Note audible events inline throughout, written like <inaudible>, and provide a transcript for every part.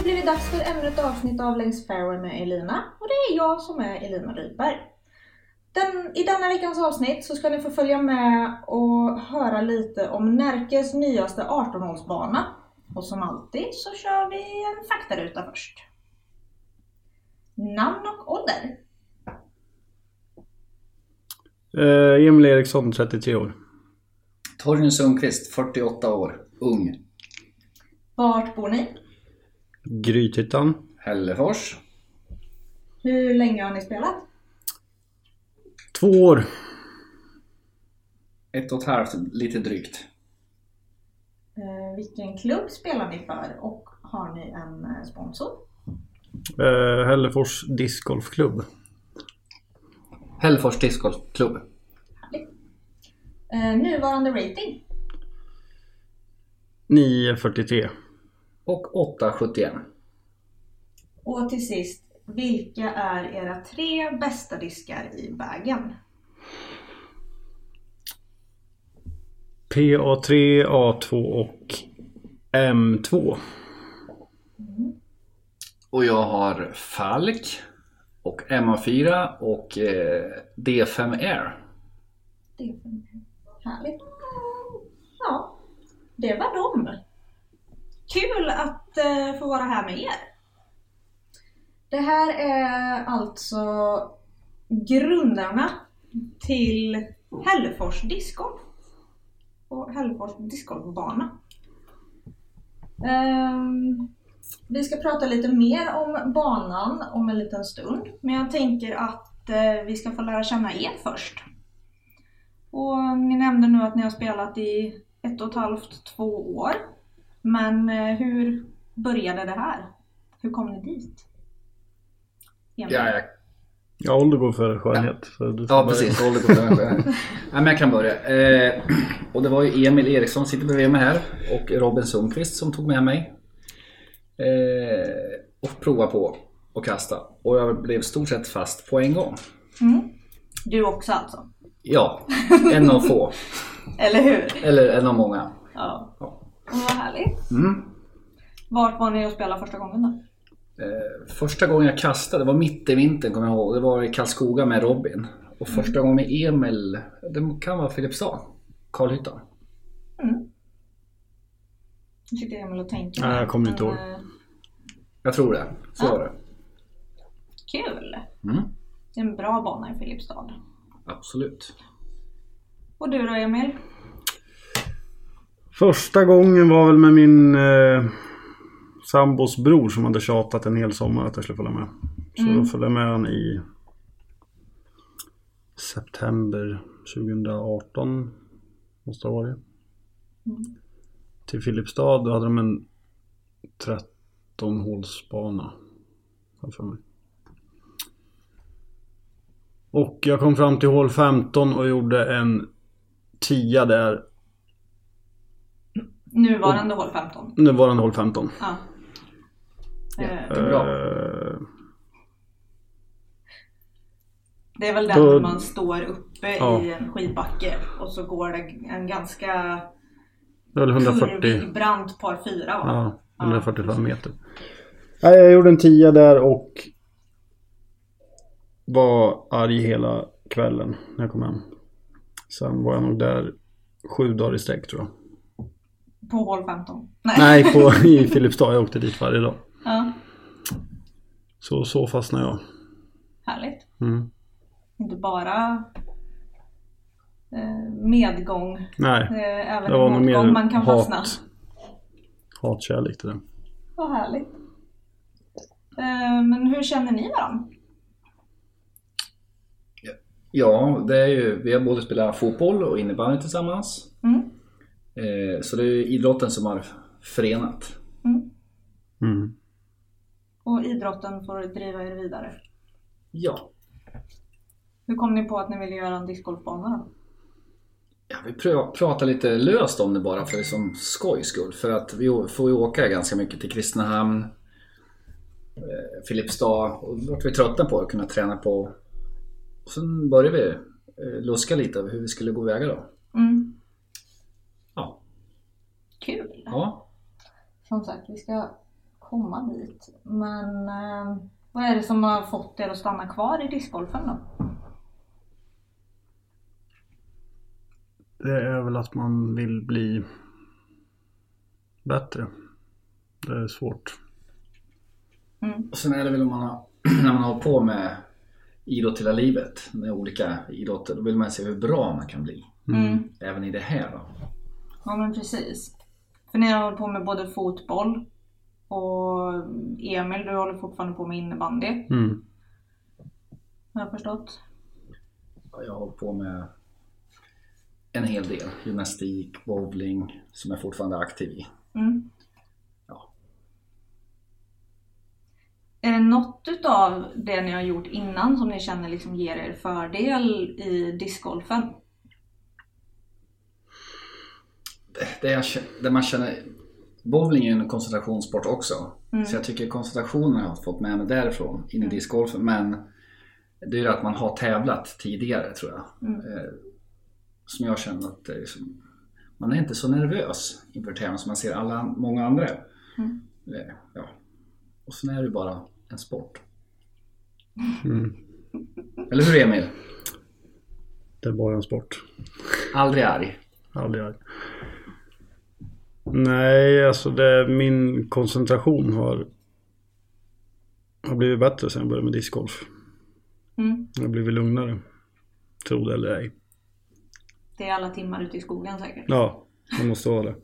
Det blivit dags för ännu ett avsnitt av Längs Fairway med Elina. Och det är jag som är Elina Rydberg. Den, I denna veckans avsnitt så ska ni få följa med och höra lite om Närkes nyaste 18-hålsbana. Och som alltid så kör vi en faktaruta först. Namn och ålder? Eh, Emil Eriksson, 33 år. Torgny Sundqvist, 48 år, ung. Vart bor ni? Grythyttan. Hällefors. Hur länge har ni spelat? Två år. Ett och ett halvt, lite drygt. Eh, vilken klubb spelar ni för och har ni en eh, sponsor? Eh, Hällefors discgolfklubb. Hällefors discgolfklubb. Eh, nuvarande rating? 9.43. Och 871. Och till sist, vilka är era tre bästa diskar i bagen? PA3, A2 och M2. Och jag har Falk. Och MA4 och eh, D5 Air. Det är härligt. Ja, det var dem. Kul att eh, få vara här med er. Det här är alltså grundarna till Hällefors discgolf. Och Hällefors discgolfbana. Ehm, vi ska prata lite mer om banan om en liten stund. Men jag tänker att eh, vi ska få lära känna er först. Och ni nämnde nu att ni har spelat i ett och ett halvt, två år. Men eh, hur började det här? Hur kom ni dit? Ja, jag, Ja, ålder går före skönhet. så du får ja börja. precis. Ålder går före. Nej, men jag kan börja. Eh, och det var ju Emil Eriksson sitter bredvid mig här. Och Robin Sundqvist som tog med mig. Eh, och prova på att kasta. Och jag blev stort sett fast på en gång. Mm. Du också alltså? Ja, en av få. <laughs> Eller hur? Eller en av många. Ja. Ja. Vad härligt. Mm. Vart var ni och spelade första gången då? Eh, första gången jag kastade, var mitt i vintern kommer jag ihåg. Det var i Karlskoga med Robin. Och första gången med Emil, det kan vara Filipstad. Karlhyttan. Nu sitter Emil och tänker. Nej, jag kommer inte ihåg. eh, Jag tror det. Så Ja. var det. Kul! Mm. Det är en bra bana i Filipstad. Absolut. Och du då Emil? Första gången var väl med min eh, sambos bror som hade tjatat en hel sommar att jag skulle följa med. Så då följde jag med han i september 2018. Måste det ha varit. Till Filipstad. Då hade de en 13 hålsbana. för mig. Och jag kom fram till hål 15 och gjorde en 10 där. Nuvarande hål 15. Nuvarande hål 15. Ja. Eh, Jättebra. Eh, Det är väl den Då- där man står uppe Ja. i en skidbacke och så går det en ganska det var väl 140. kurvig, brant par fyra va? Ja, 145 meter. Nej, jag gjorde en 10 där och var arg hela kvällen när jag kom hem. Sen var jag nog där sju dagar i sträck tror jag. På hål 15? Nej. Nej, på, <laughs> i Filipstad. Jag åkte dit varje dag. Ja. Så, så fastnade jag. Härligt. Mm. Inte bara eh, medgång, Nej, eh, även det var nog mer man kan fastna. hat. Hatkärlek till det. Vad härligt. Eh, men hur känner ni varandra? Ja, det är ju, vi har både spelat fotboll och innebandy tillsammans. Mm. Eh, så det är ju idrotten som har förenat. Mm. Mm. Och idrotten får driva er vidare. Ja, Hur kom ni på att ni ville göra en discgolfbana då? Ja, vi pr- pratar lite löst om det bara för som skojs skull. För att vi får ju åka ganska mycket till Kristinehamn, eh, Filipstad och då vart vi tröttna på att kunna träna på. Och sen började vi eh, luska lite över hur vi skulle gå väga då. Mm. Kul! ja. Som sagt, vi ska komma dit. Men eh, vad är det som har fått er att stanna kvar i discgolfen då? Det är väl att man vill bli bättre. Det är svårt. Och sen är det väl om man har, <clears throat> när man har hållit på med idrott hela livet, med olika idrotter, då vill man se hur bra man kan bli. Mm. Även i det här då. Ja men precis. För ni har hållit på med både fotboll och Emil, du håller fortfarande på med innebandy. Mm. Har jag förstått. Ja, Jag har hållit på med en hel del. Gymnastik, bowling, som jag fortfarande är aktiv i. Mm. Ja. Är det något utav det ni har gjort innan som ni känner liksom ger er fördel i discgolfen? Det, jag, det man känner... Bowling är ju en koncentrationssport också. Så jag tycker koncentrationen har jag fått med mig därifrån in i discgolfen. Men det är ju att man har tävlat tidigare tror jag. Eh, som jag känner att det är som, man är inte så nervös inför tävling som man ser alla många andra. Eh, Ja. Och sen är det ju bara en sport. Eller hur Emil? Det är bara en sport. Aldrig arg. Aldrig arg. Nej, alltså det, min koncentration har, har blivit bättre sen jag började med discgolf. Mm. Jag har blivit lugnare. Tro det eller ej. Det är alla timmar ute i skogen säkert. Ja, det måste vara det.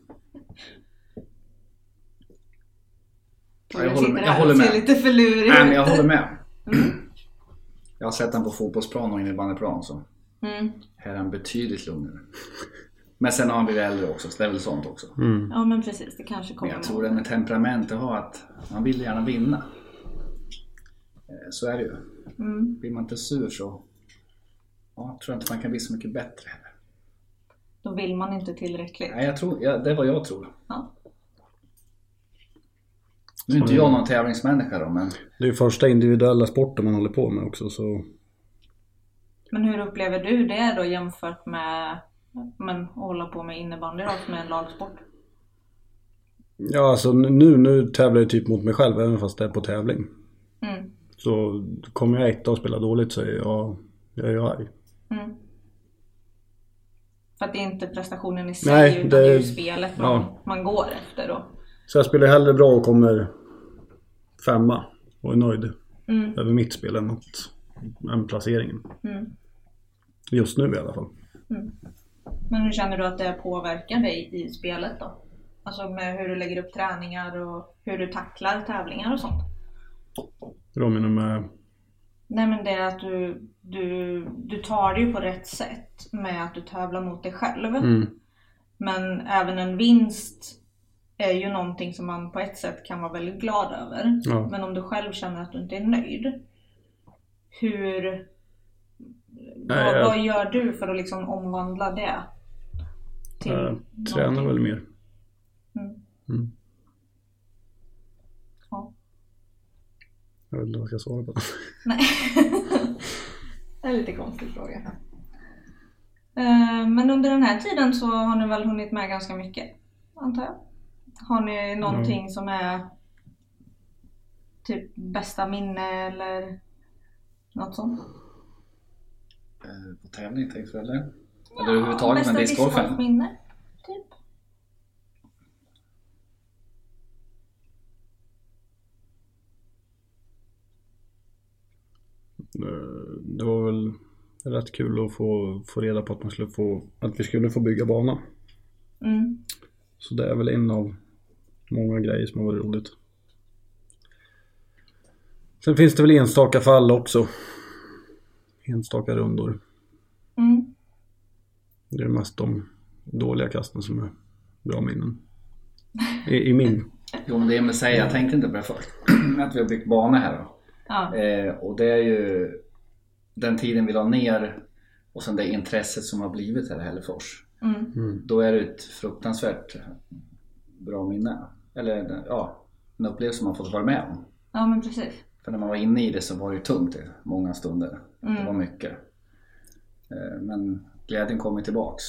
Ja, jag håller med. Jag håller med. lite för lurig Nej, men jag håller med. Jag har sett den på fotbollsplan och innebandyplan så Mm. här är han betydligt lugnare. Men sen har han blivit äldre också, så det är väl sånt också. Ja men precis, det kanske Men kommer jag tror det med temperament det har att man vill gärna vinna. Eh, Så är det ju. Mm. Blir man inte sur så ja, tror jag inte man kan bli så mycket bättre. heller. Då vill man inte tillräckligt. Nej, jag tror, ja, det är vad jag tror. Ja. Nu är inte jag någon tävlingsmänniska då, men Det är ju första individuella sporten man håller på med också så Men hur upplever du det då jämfört med men, att hålla på med innebandy då, som är en lagsport? Ja alltså nu, nu tävlar jag typ mot mig själv även fast det är på tävling. Mm. Så kommer jag etta och spelar dåligt så är jag, jag är ju arg. Mm. För att det är inte prestationen i sig Nej, utan det- är ju spelet ja. man går efter då. Så jag spelar hellre bra och kommer femma och är nöjd Mm. över mitt spel än, att, än placeringen. Mm. Just nu i alla fall. Men hur känner du att det påverkar dig i spelet då? Alltså med hur du lägger upp träningar och hur du tacklar tävlingar och sånt? Jag menar med, Nej men det är att du, du, du tar det ju på rätt sätt med att du tävlar mot dig själv. mm, Men även en vinst är ju någonting som man på ett sätt kan vara väldigt glad över. Ja. Men om du själv känner att du inte är nöjd. Hur... Nej, vad, jag- vad gör du för att liksom omvandla det? Till jag tränar någonting? väl mer. Mm. Mm. Ja. Jag vet inte vad jag ska svara på. Nej. <laughs> det är en lite konstig fråga. Eh, Men under den här tiden så har ni väl hunnit med ganska mycket, antar jag? Har ni någonting som är typ bästa minne eller något sånt? eh, på tävling tänkte du eller? Eller överhuvudtaget bästa med discgolfen? discgolfminne, typ? Eh, Det var väl rätt kul att få, få reda på att, man skulle få, att vi skulle få bygga bana. Mm. Så det är väl en av många grejer som har varit roligt. Sen finns det väl enstaka fall också. Enstaka rundor. Mm. Det är mest de dåliga kasten som är bra minnen. I, i min. Jo men det Emil säger, jag tänkte inte på det först. <clears throat> att vi har byggt bana här då. Ja. Eh, och det är ju den tiden vi la ner och sen det intresset som har blivit här i Hällefors. Mm. Då är det ett fruktansvärt bra minne. Eller ja, en upplevelse man fått vara med om. ja, men precis. För när man var inne i det så var det ju tungt i många stunder. Det var Mm. mycket. Eh, Men glädjen kommer tillbaks.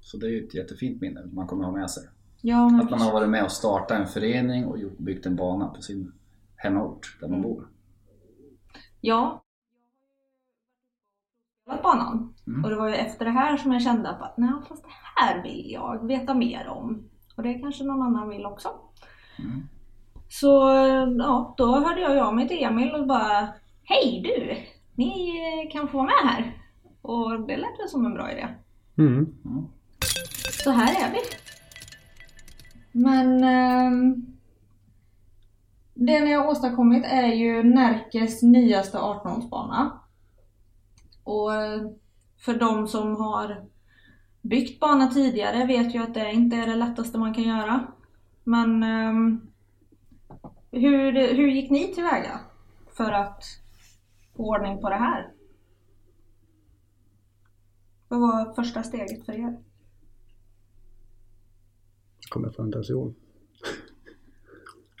Så det är ju ett jättefint minne man kommer ha med sig. Ja, men Att man har varit med och startat en förening och gjort- byggt en bana på sin hemort där man Mm. bor. Ja. Jag har banan. Mm. Och det var ju efter det här som jag kände att nej, fast det här vill jag veta mer om. Och det kanske någon annan vill också. Mm. Så ja, då hörde jag av mig till Emil och bara Hej du! Ni kan få vara med här. Och det lät väl som en bra idé. Mm. Så här är vi. Men ehm, det ni har åstadkommit är ju Närkes nyaste 18-hålsbana. Och eh, för de som har byggt bana tidigare vet ju att det inte är det lättaste man kan göra. Men ehm, hur, hur gick ni tillväga för att få ordning på det här? Vad var första steget för er? Kommer jag fan inte ens ihåg.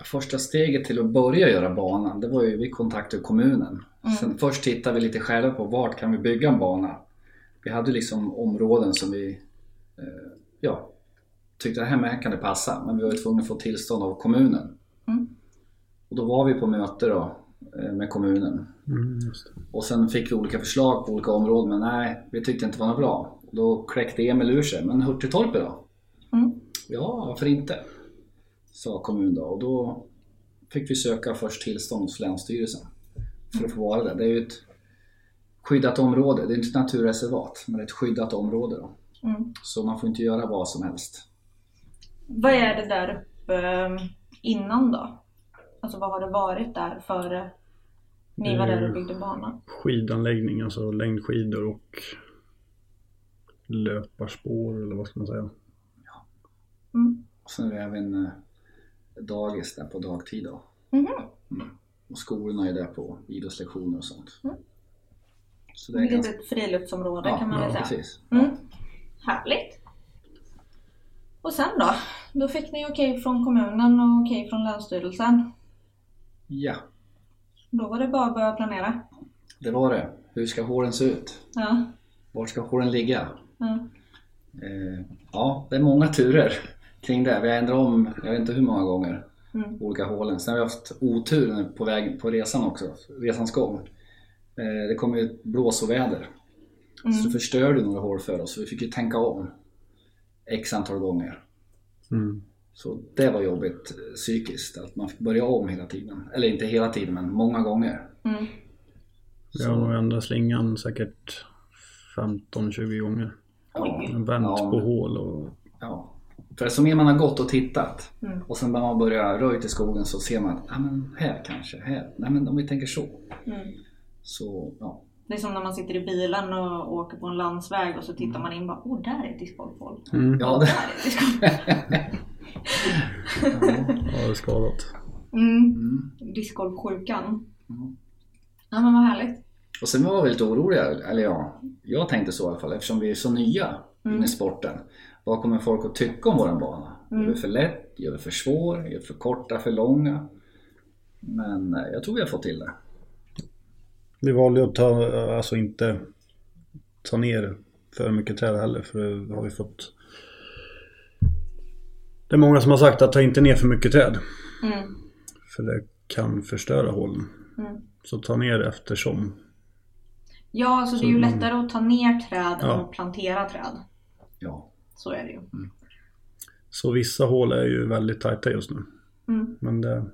Första steget till att börja göra banan, det var ju vi kontaktade kommunen. Mm. Sen först tittade vi lite själva på vart kan vi bygga en bana. Vi hade liksom områden som vi eh, ja, tyckte att här med kan det passa, men vi var ju tvungna att få tillstånd av kommunen. Mm. Och då var vi på möte då med kommunen. Mm, just det. Och sen fick vi olika förslag på olika områden, men nej, vi tyckte inte det var något bra. Då kläckte Emil ur sig, men Hurtigtorpet då? Mm. Ja, varför inte? Sa kommun då och då fick vi söka först tillstånd hos Länsstyrelsen för att få vara där. Det är ju ett skyddat område, det är inte ett naturreservat men ett skyddat område då. Mm. Så man får inte göra vad som helst. Vad är det där uppe eh, innan då? Alltså vad har det varit där före ni var där och byggde banan? Skidanläggning, alltså längdskidor och löparspår eller vad ska man säga. Mm. Och sen är det även eh, dagis där på dagtid då. Mhm. Och skolorna är där på idrottslektioner och sånt. Mm. Så det är Ett ganska... litet friluftsområde Ja, kan man väl ja, säga. precis. Mm. Härligt! Och sen då? Då fick ni okej från kommunen och okej från Länsstyrelsen. Ja, Då var det bara att börja planera. det var det. Hur ska håren se ut? Ja. Var ska håren ligga? ja. Eh, ja, det är många turer kring det. Vi har ändrat om, jag vet inte hur många gånger, Mm. olika hålen. Sen har vi haft otur på, väg, på resan också, resans gång. Eh, det kom ju ett blåsoväder. Så det Mm. förstörde några hål för oss, så vi fick ju tänka om x antal gånger. Mm. Så det var jobbigt eh, psykiskt, att man fick börja om hela tiden. Eller inte hela tiden, men många gånger. Mm. Vi har nog ändrat slingan säkert 15-20 gånger. Oj. Vänt Ja. på hål och Ja. För som mer man har gått och tittat Mm. och sen när man börjar röjt i skogen så ser man att ah, men här kanske, här. Nej men om vi tänker så. Mm. Så ja, Det är som när man sitter i bilen och åker på en landsväg och så tittar man in och bara Åh, där är ett discgolfhål. mm. ja Där det, är ett discgolf. <laughs> ja, det är skadat. Mm. mm. Discgolfsjukan. Mm. Ja men vad härligt. Och sen var vi lite oroliga, eller ja, jag tänkte så i alla fall eftersom vi är så nya Mm. i sporten. Vad kommer folk att tycka om våran bana? Mm. Är vi för lätt? Gör vi för svår? Gör vi för korta? För långa? Men eh, jag tror vi har fått till det. Vi valde att ta, alltså inte ta ner för mycket träd heller för det har vi fått Det är många som har sagt att ta inte ner för mycket träd Mm. för det kan förstöra hålen. Mm. Så ta ner eftersom. Ja, alltså det är ju Så man- lättare att ta ner träd än Ja. att plantera träd. Ja, Så är det ju. Så vissa hål är ju väldigt tajta just nu. Mm. Men det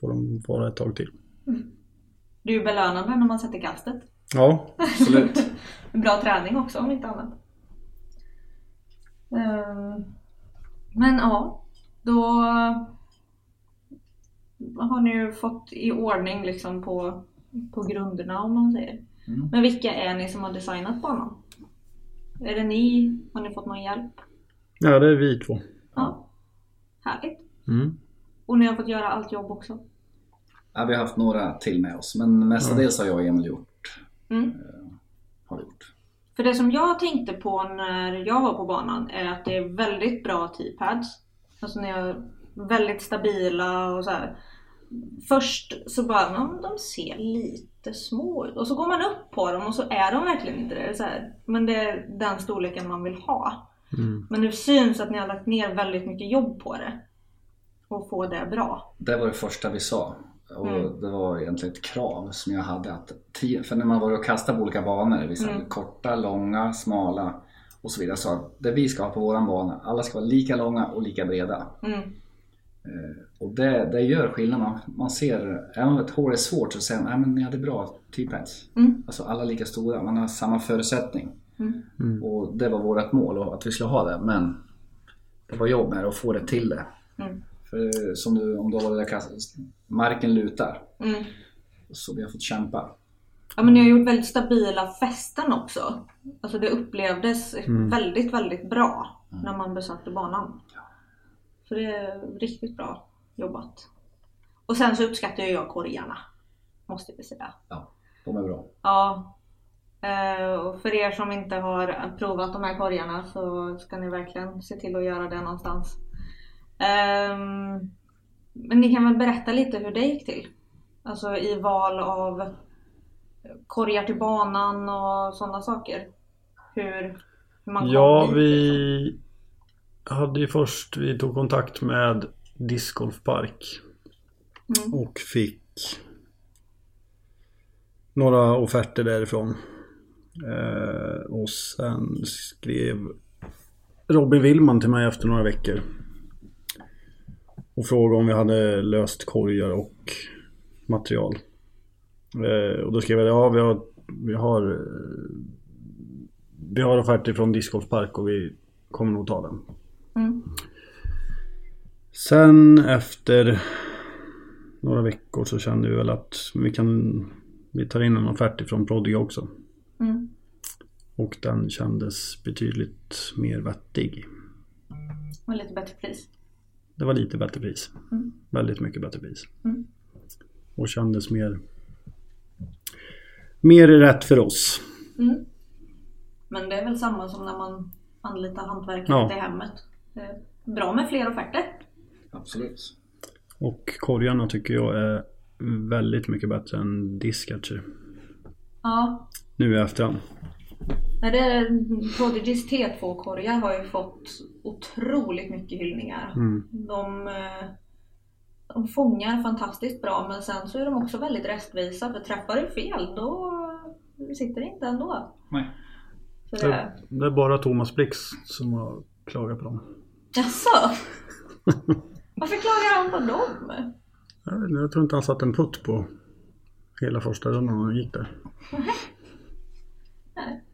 får de vara ett tag till. Det Det är ju belönande när man sätter kastet. Ja, Absolut. <laughs> Bra träning också om inte annat. Ehm, Men ja, då har ni ju fått i ordning liksom på, på grunderna om man säger. Mm. Men vilka är ni som har designat banan? Är det ni? Har ni fått någon hjälp? ja det är vi två. Ja. Härligt. Mm. Och ni har fått göra allt jobb också? Ja, vi har haft några till med oss men mestadels har jag och Emil gjort. Mm. För det som jag tänkte på när jag var på banan är att det är väldigt bra T-pads. Alltså ni är väldigt stabila och så här. Först så bara, "Ja, de ser lite små ut. Och så går man upp på dem och så är de verkligen inte det. så här. Men det är den storleken man vill ha. Mm. Men det syns att ni har lagt ner väldigt mycket jobb på det. Och få det bra. Det var det första vi sa. Och Mm. det var egentligen ett krav som jag hade. Att tio, för när man var och kastade på olika banor, vissa Mm. korta, långa, smala och så vidare. Så det vi ska ha på våran bana, alla ska vara lika långa och lika breda. Mm. Och det, det gör skillnad. Man, man ser, även om ett hår är svårt så säger man att ni hade bra T-pads. Mm. Alltså alla lika stora, man har samma förutsättning. Mm. Mm. Och det var vårt mål och att vi skulle ha det. Men det var jobb med det, att få det till det. Mm. För som du, om du har varit där marken lutar. Mm. Så vi har fått kämpa. Ja men ni har gjort väldigt stabila fästen också. Alltså det upplevdes väldigt, väldigt bra när man besökte banan. Så det är riktigt bra jobbat. Och sen så uppskattar jag korgarna. Måste vi säga. Ja, de är bra. Ja. Eh, Och för er som inte har provat de här korgarna så ska ni verkligen se till att göra det någonstans. Ehm, Men ni kan väl berätta lite hur det gick till? Alltså i val av korgar till banan och sådana saker. Hur, hur man kom Ja, dit, vi liksom. hade ju först, vi tog kontakt med discgolfpark Mm. och fick några offerter därifrån. Eh, och sen skrev Robin Willman till mig efter några veckor. Och frågade om vi hade löst korgar och material. Eh, och då skrev jag ja vi har, vi har, eh, vi har offerter från discgolfpark och vi kommer nog ta den. Mm. Sen efter några veckor så kände vi väl att vi kan vi tar in en offert från Prodigy också. Mm. Och den kändes betydligt mer vettig. Och lite bättre pris. Det var lite bättre pris. Mm. Väldigt mycket bättre pris. Mm. Och kändes mer mer rätt för oss. Mm. Men det är väl samma som när man anlitar hantverkare Ja. till hemmet. Det är bra med fler offerter. Absolut. Och korgarna tycker jag är väldigt mycket bättre än Discatcher. Ja, Nu i efterhand. Nej, det, Prodigys T2-korgar har ju fått otroligt mycket hyllningar. Mm. De, eh, de fångar fantastiskt bra men sen så är de också väldigt rättvisa för träffar du fel då sitter det inte ändå. Nej. Det, Det, det är bara Thomas Blix som har klagat på dem. Jaså? <laughs> Varför klagar han på dem? Jag, jag tror inte han satt en putt på hela första rundan när han gick där. Nej.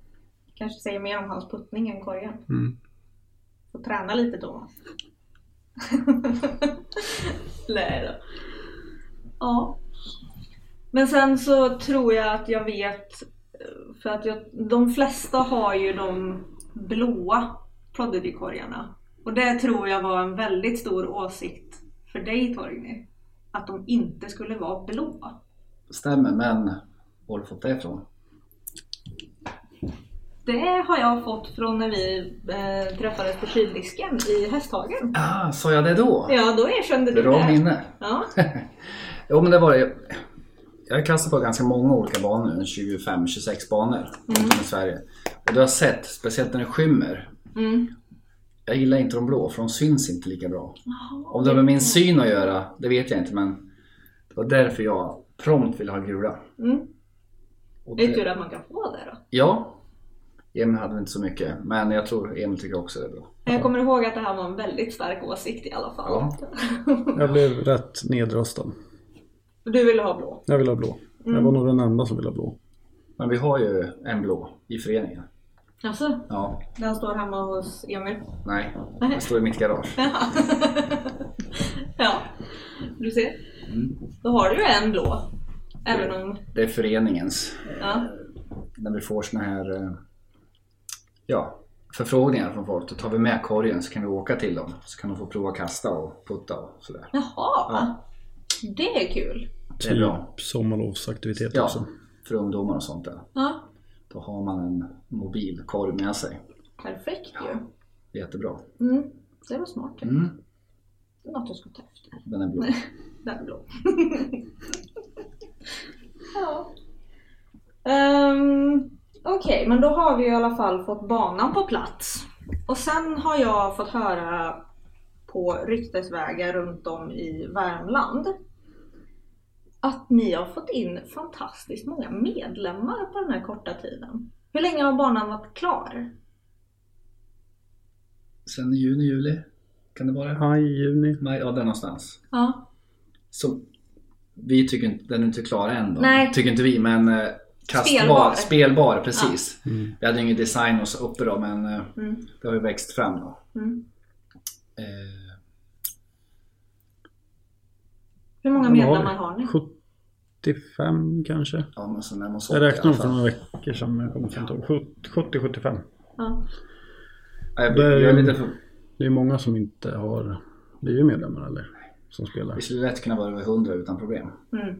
Kanske säger mer om hans puttning än korgen. Mm. Får träna lite Thomas. <laughs> Nej då. Ja. Men sen så tror jag att jag vet, för att jag, de flesta har ju de blåa Prodigy-korgarna. Och det tror jag var en väldigt stor åsikt för dig Torgny. Att de inte skulle vara blåa. Stämmer, men var har du fått det ifrån? Det har jag fått från när vi eh, träffades på kildisken i Hästhagen. Ah, sa jag det då? Ja, då erkände du Bra det. minne. Ja. <laughs> Jo men det var det. Jag har kastat på ganska många olika banor, 25-26 banor runt om i Sverige. Och du har sett, speciellt när det skymmer. Mm. Jag gillar inte de blå för de syns inte lika bra. Om det har med min syn att göra, det vet jag inte men det var därför jag prompt ville ha gula. Mm. Det är tur att man kan få det då. Ja. Emil hade inte så mycket men jag tror Emil tycker också det är bra. Jag kommer ihåg att det här var en väldigt stark åsikt i alla fall. Ja. <laughs> Jag blev rätt nedröstad. Du ville ha blå. Jag vill ha blå. Jag var nog den enda som ville ha blå. Men vi har ju en blå i föreningen. Alltså, Ja, den står hemma hos Emil. nej. Den står i mitt garage. <laughs> ja, du ser. Mm. Då har du ju en blå. Även om... Det är föreningens. Ja. När vi får såna här eh, ja, förfrågningar från folk. Då tar vi med korgen så kan vi åka till dem. Så kan de få prova kasta och putta och sådär. Jaha. Ja. Det är kul. Det är bra. Typ sommarlovsaktivitet Ja, också. för ungdomar och sånt där. Ja. Då har man en mobil korg med sig. Perfekt ju. Det är jättebra. Mm. Det var smart. Mm, Det är något jag ska ta efter. den är blå. <laughs> Den är blå. <laughs> ja. Um, Okej, men då har vi i alla fall fått banan på plats. Och sen har jag fått höra på ryktesvägar runt om i Värmland att ni har fått in fantastiskt många medlemmar på den här korta tiden. Hur länge har banan varit klar? Sen i juni, juli. Kan det vara det? Maj, juni. Maj, ja, där någonstans. Ja. Så vi tycker inte, den är inte klar än då. Nej. Tycker inte vi, men eh, kastbar, Spelbar. spelbar, precis. Mm. Vi hade ingen design och så uppe då, men eh, Mm. det har ju växt fram då. Mm. Eh, Hur många medlemmar har ni? 75 kanske. ja, men så närmar oss Jag 80 i räknade för några veckor sedan jag kommer inte ihåg. 70-75. Ja. Ja, jag, Det är jag är lite för, Det är många som inte har blivit medlemmar eller som spelar. vi skulle lätt kunna vara över 100 utan problem. Mm.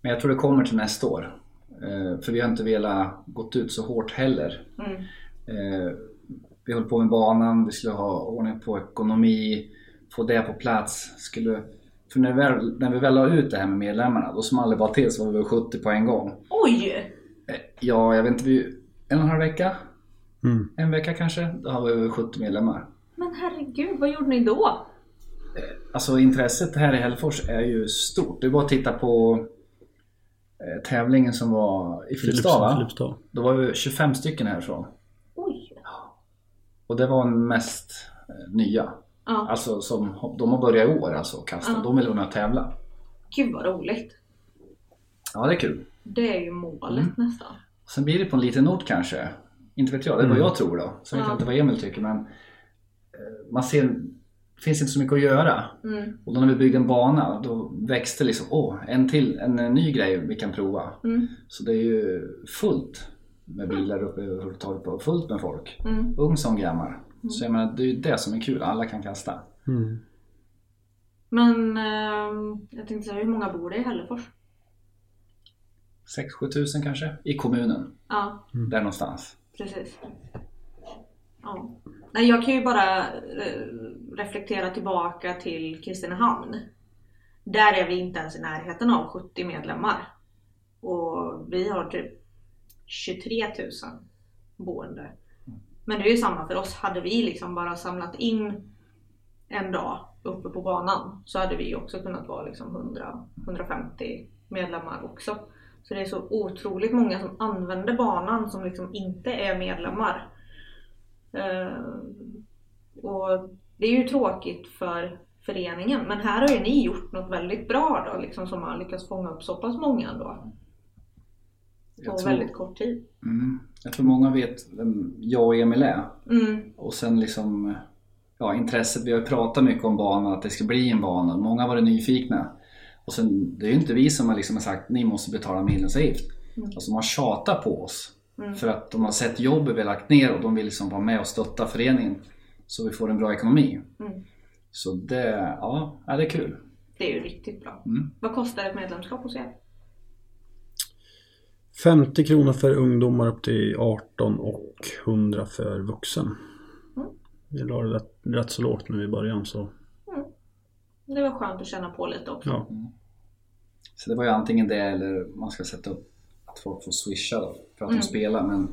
Men jag tror det kommer till nästa år. Eh, för vi har inte velat gått ut så hårt heller. Mm. Eh, vi höll på med banan, vi skulle ha ordning på ekonomi, få det på plats. Skulle, för när vi, väl, när vi väl la ut det här med medlemmarna, då small det bara till så var vi över 70 på en gång. Oj! Eh, ja, jag vet inte, vi, en och en halv vecka? Mm. En vecka kanske? Då har vi över 70 medlemmar. Men herregud, vad gjorde ni då? Alltså intresset här i Hällefors är ju stort. Det är bara att titta på tävlingen som var i Filipstad va? Filipstad. Då var vi 25 stycken härifrån. Oj! Och det var mest eh, nya. Ja, Alltså som, de har börjat i år alltså kasta. Ja. De vill vara med och tävla. gud vad roligt. Ja det är kul. Det är ju målet Mm. nästan. Sen blir det på en liten ort kanske. Inte vet jag, det är vad Mm. jag tror då. Sen vet Ja. jag inte vad Emil tycker men eh, man ser, finns inte så mycket att göra. Mm. Och då när vi byggde en bana då växte liksom, åh, en till, en, en ny grej vi kan prova. Mm. Så det är ju fullt med bilar uppe i torpet och fullt med folk. Mm. Ung som gammal. Så jag menar, det är ju det som är kul, alla kan kasta. Mm. Men ehm, jag tänkte säga, hur många bor det i Hällefors? 6-7 tusen kanske, i kommunen. Ja, Där någonstans. precis. Ja. Nej, jag kan ju bara eh, reflektera tillbaka till Kristinehamn. Där är vi inte ens i närheten av 70 medlemmar. Och vi har typ 23 000 boende. Men det är ju samma för oss. Hade vi liksom bara samlat in en dag uppe på banan så hade vi också kunnat vara liksom 100-150 medlemmar också. Så det är så otroligt många som använder banan som liksom inte är medlemmar. Eh, och det är ju tråkigt för föreningen men här har ju ni gjort något väldigt bra då liksom som har lyckats fånga upp så pass många ändå på tror, väldigt kort tid. mm, jag tror många vet vem jag och Emil är. Mm, Och sen liksom ja, intresset, vi har ju pratat mycket om banan, att det ska bli en bana. Många har varit nyfikna. Och sen, det är ju inte vi som har liksom sagt ni måste betala medlemsavgift. Mm. Alltså har tjatat på oss. Mm. För att de har sett jobbet vi har lagt ner och de vill liksom vara med och stötta föreningen. Så vi får en bra ekonomi. mm. Så det, ja, det är kul. Det är ju riktigt bra. Mm. Vad kostar ett medlemskap hos er? 50 kronor för ungdomar upp till 18 och 100 för vuxen. Mm. Vi la det rätt, rätt så lågt nu i början så Det var skönt att känna på lite också. ja. Så det var ju antingen det eller man ska sätta upp att folk får swisha då för att Mm. de spelar. Men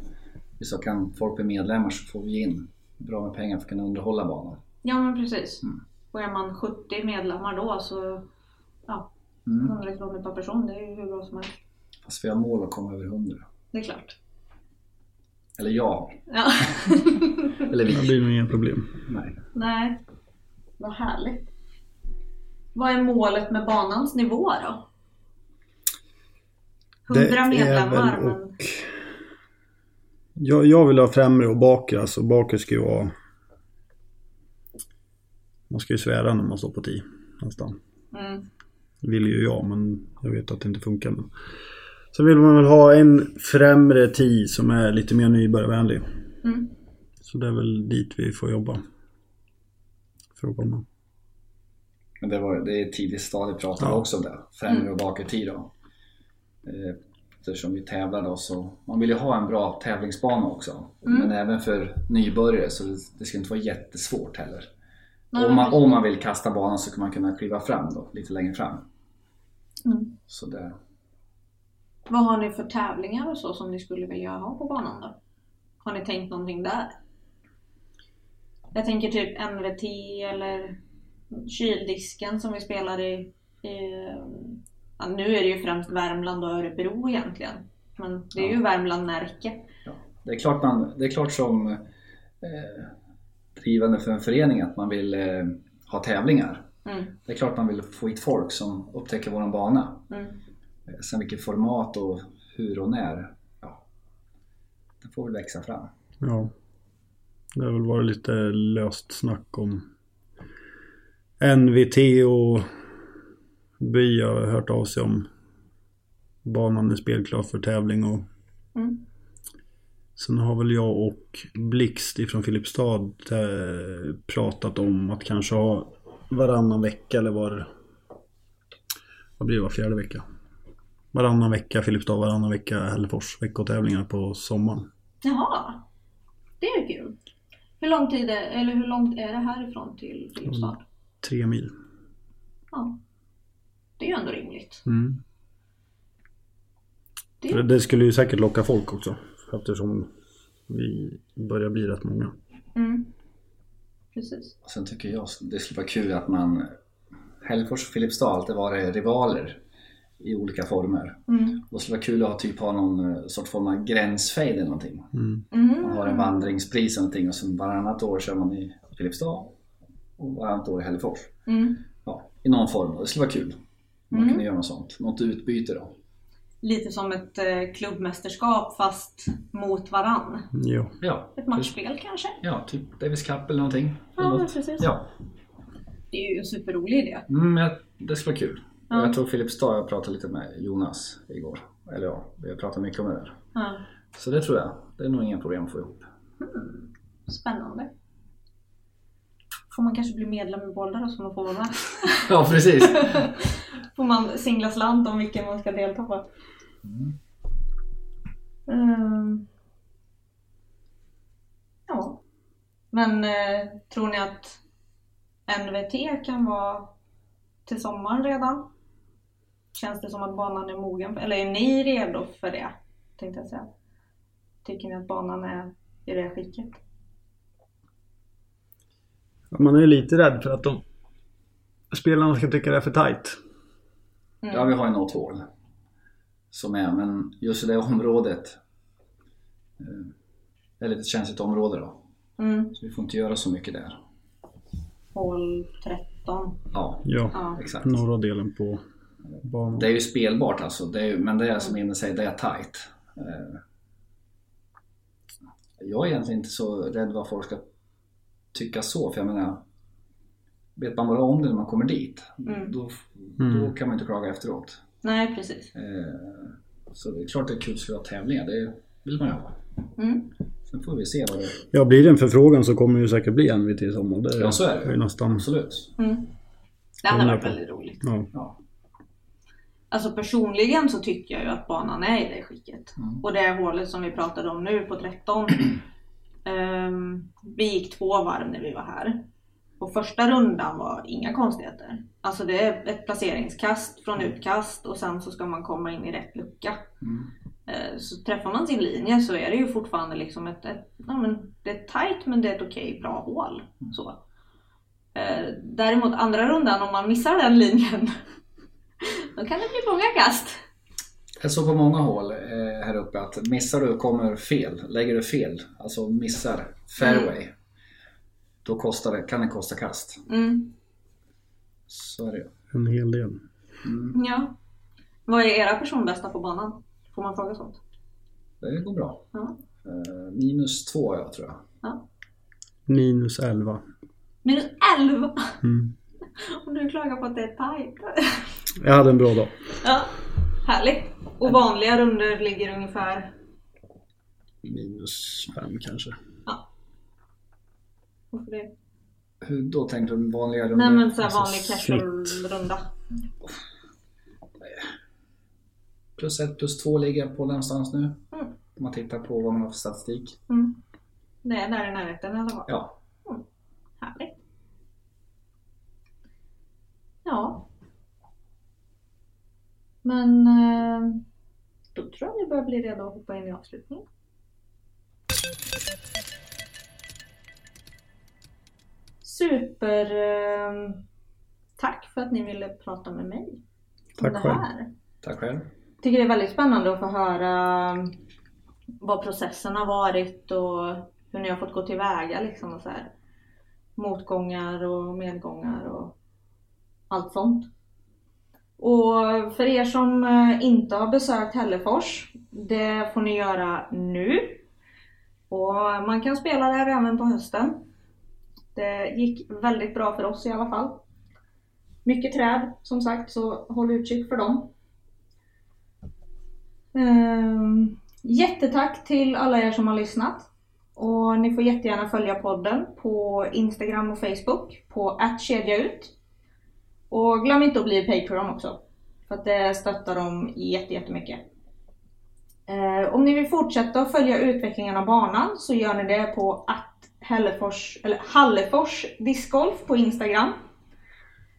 så kan folk bli medlemmar så får vi in bra med pengar för att kunna underhålla banan. Ja men precis. Mm. Och är man 70 medlemmar då så ja, Mm. 100 kronor per person det är ju hur bra som helst. Fast vi har mål att komma över 100. Det är klart. Eller jag. Ja. <laughs> Eller Det vi. blir nog inga problem. Nej. Nej. Vad härligt. Vad är målet med banans nivå då? 100 medlemmar. väl Men... och... Jag, jag vill ha främre och bakre. Alltså bakre ska ju vara... Man ska ju svära när man står på 10 nästan. Mm. Det vill ju jag men jag vet att det inte funkar. Men... Så vill man väl ha en främre 10 som är lite mer nybörjarvänlig. Mm. Så det är väl dit vi får jobba. För att komma. Men det, var, det är tidigt stadie pratade Ja. också om det. Främre och bakre tid då. Eh, Eftersom vi tävlar då så man vill ju ha en bra tävlingsbana också. Men även för nybörjare så det, det ska inte vara jättesvårt heller. Nej, om, man, om man vill kasta banan så kan man kunna kliva fram då, lite längre fram. Mm. Så det, Vad har ni för tävlingar och så som ni skulle vilja ha på banan då? Har ni tänkt någonting där? Jag tänker typ NVT eller kyldisken som vi spelar i, i ja, nu är det ju främst Värmland och Örebro egentligen. Men det är ju Värmland Närke. ja. det, är klart man, det är klart som eh, drivande för en förening att man vill eh, ha tävlingar. Mm. Det är klart man vill få hit folk som upptäcker våran bana. Mm. Eh, Sen vilket format och hur och när, ja, det får väl växa fram. Ja. Det har väl varit lite löst snack om NVT och By har hört av sig om banan är spelklar för tävling och Mm. sen har väl jag och Blixt ifrån Filipstad eh, pratat om att kanske ha varannan vecka eller var vad blir det, var fjärde vecka? Varannan vecka Filipstad, varannan vecka Hällefors veckotävlingar på sommaren. Jaha, det är kul. Hur lång tid är, eller hur långt är det härifrån till Filipstad? Tre mil. Ja. Det är ju ändå rimligt. Mm. Det Det skulle ju säkert locka folk också. Eftersom vi börjar bli rätt många. Mm. Precis. Och sen tycker jag det skulle vara kul att man Hällefors och Filipstad har alltid varit rivaler i olika former. Mm. Det skulle vara kul att ha, typ, ha någon eh, sorts form av gränsfejd eller någonting. Mm. Mm. Man har en vandringspris eller någonting och sen varannat år kör man i Filipstad och varannat år i Hällefors. Mm. Ja, I någon form. Det skulle vara kul. Man Mm. kunde göra något sånt. Något utbyte då. Lite som ett eh, klubbmästerskap fast mot varann. Jo. Ja, Ett matchspel kanske? ja typ Davis Cup eller någonting. Ja, Eller precis. ja. Det är ju en superrolig idé. Mm, jag- det skulle vara kul. Ja. Och jag tror Filipstad, jag pratade lite med Jonas igår. Eller ja, vi har pratat mycket om det där. Ja. Så det tror jag. Det är nog inga problem att få ihop. Spännande. Får man kanske bli medlem i då så man får vara med? <laughs> Ja, precis. <laughs> får man singla slant om vilken man ska delta på? Ehm. ja. Men eh, tror ni att NVT kan vara till sommaren redan? Känns det som att banan är mogen? Eller är ni redo för det? Tänkte jag säga. Tycker ni att banan är i det skicket? Man är ju lite rädd för att de spelarna ska tycka det är för tight. Mm. Ja, vi har en något hål. Som är, men just i det området. eh, Det är lite känsligt område då. Mm. Så vi får inte göra så mycket där. Hål 13. Ja, Ja. Ja. exakt. Norra delen på banan. Det är ju spelbart alltså. Det är, ju- men det är som Emil säger, det är tight. Eh, Jag är egentligen inte så rädd vad folk ska tycka så. För jag menar, vet man bara om det när man kommer dit, Mm. då, Mm. då kan man inte klaga efteråt. Nej, precis. Eh, Så det är klart det är kul att skulle ha tävlingar, det vill man ju ha. Mm. Sen får vi se vad det Ja, blir det en förfrågan så kommer det ju säkert bli NVT i sommar. Det Ja, så är det. ju nästan... Absolut. Mm. Det hade varit väldigt roligt. Ja. Ja. Alltså personligen så tycker jag ju att banan är i det skicket. Mm. Och det hålet som vi pratade om nu på 13. <clears throat> ehm, vi gick två varv när vi var här. Och första rundan var inga konstigheter. Alltså det är ett placeringskast från utkast och sen så ska man komma in i rätt lucka. Mm. Eh, Så träffar man sin linje så är det ju fortfarande liksom ett, ett ja, men det är tight men det är ett okej bra hål. Så. Eh, Däremot andra rundan om man missar den linjen <laughs> då kan det bli många kast. Jag såg på många hål eh, här uppe att missar du kommer fel, lägger du fel, alltså missar fairway. Då kostar det, kan det kosta kast. Mm. Så är det. En hel del. Ja. Vad är era personbästa på banan? Får man fråga sånt? Det går bra. Ja. Eh, minus två jag tror jag. ja. Minus 11. Minus 11! Mm. <laughs> Och du klagar på att det är tajt. <laughs> Jag hade en bra dag. ja, härligt. Och vanliga runder ligger ungefär... Minus 5 kanske. Varför det? Hur då tänkte du vanliga runder? Nej men såhär Alltså, vanlig casual-runda. Plus ett plus två ligger jag på någonstans nu. Mm. Om man tittar på vad man har för statistik. Mm. Det är där i närheten i alla fall. Ja. Härligt. Ja. Men eh, då tror jag vi börjar bli redo att hoppa in i avslutningen. Super eh, tack för att ni ville prata med mig om Tack det själv. här. Tack själv. tycker det är väldigt spännande att få höra vad processen har varit och hur ni har fått gå tillväga liksom och så här. Motgångar och medgångar och allt sånt. Och för er som eh, inte har besökt Hällefors, det får ni göra nu. Och man kan spela där även på hösten. Det gick väldigt bra för oss i alla fall. Mycket träd som sagt, så håll utkik för dem. Ehm, jättetack till alla er som har lyssnat. Och ni får jättegärna följa podden på Instagram och Facebook på @kedjaut. Och glöm inte att bli Patreon också. För att det stöttar dem jättemycket. Eh, om ni vill fortsätta att följa utvecklingen av banan så gör ni det på att Hällefors, eller Hallefors discgolf på Instagram.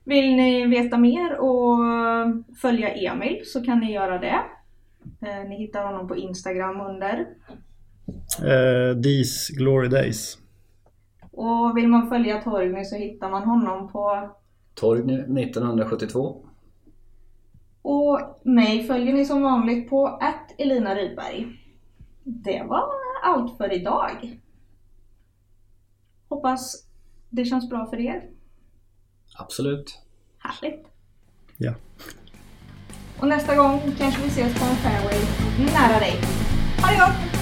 Vill ni veta mer och följa Emil så kan ni göra det. Eh, Ni hittar honom på Instagram under. Eh, These Glory Days. Och vill man följa Torgny så hittar man honom på... Torgny 1972. Och mig följer ni som vanligt på att Elina Rydberg. Det var allt för idag. Hoppas det känns bra för er. Absolut. Härligt. Ja. Och nästa gång kanske vi ses på en fairway nära dig. Ha det gott!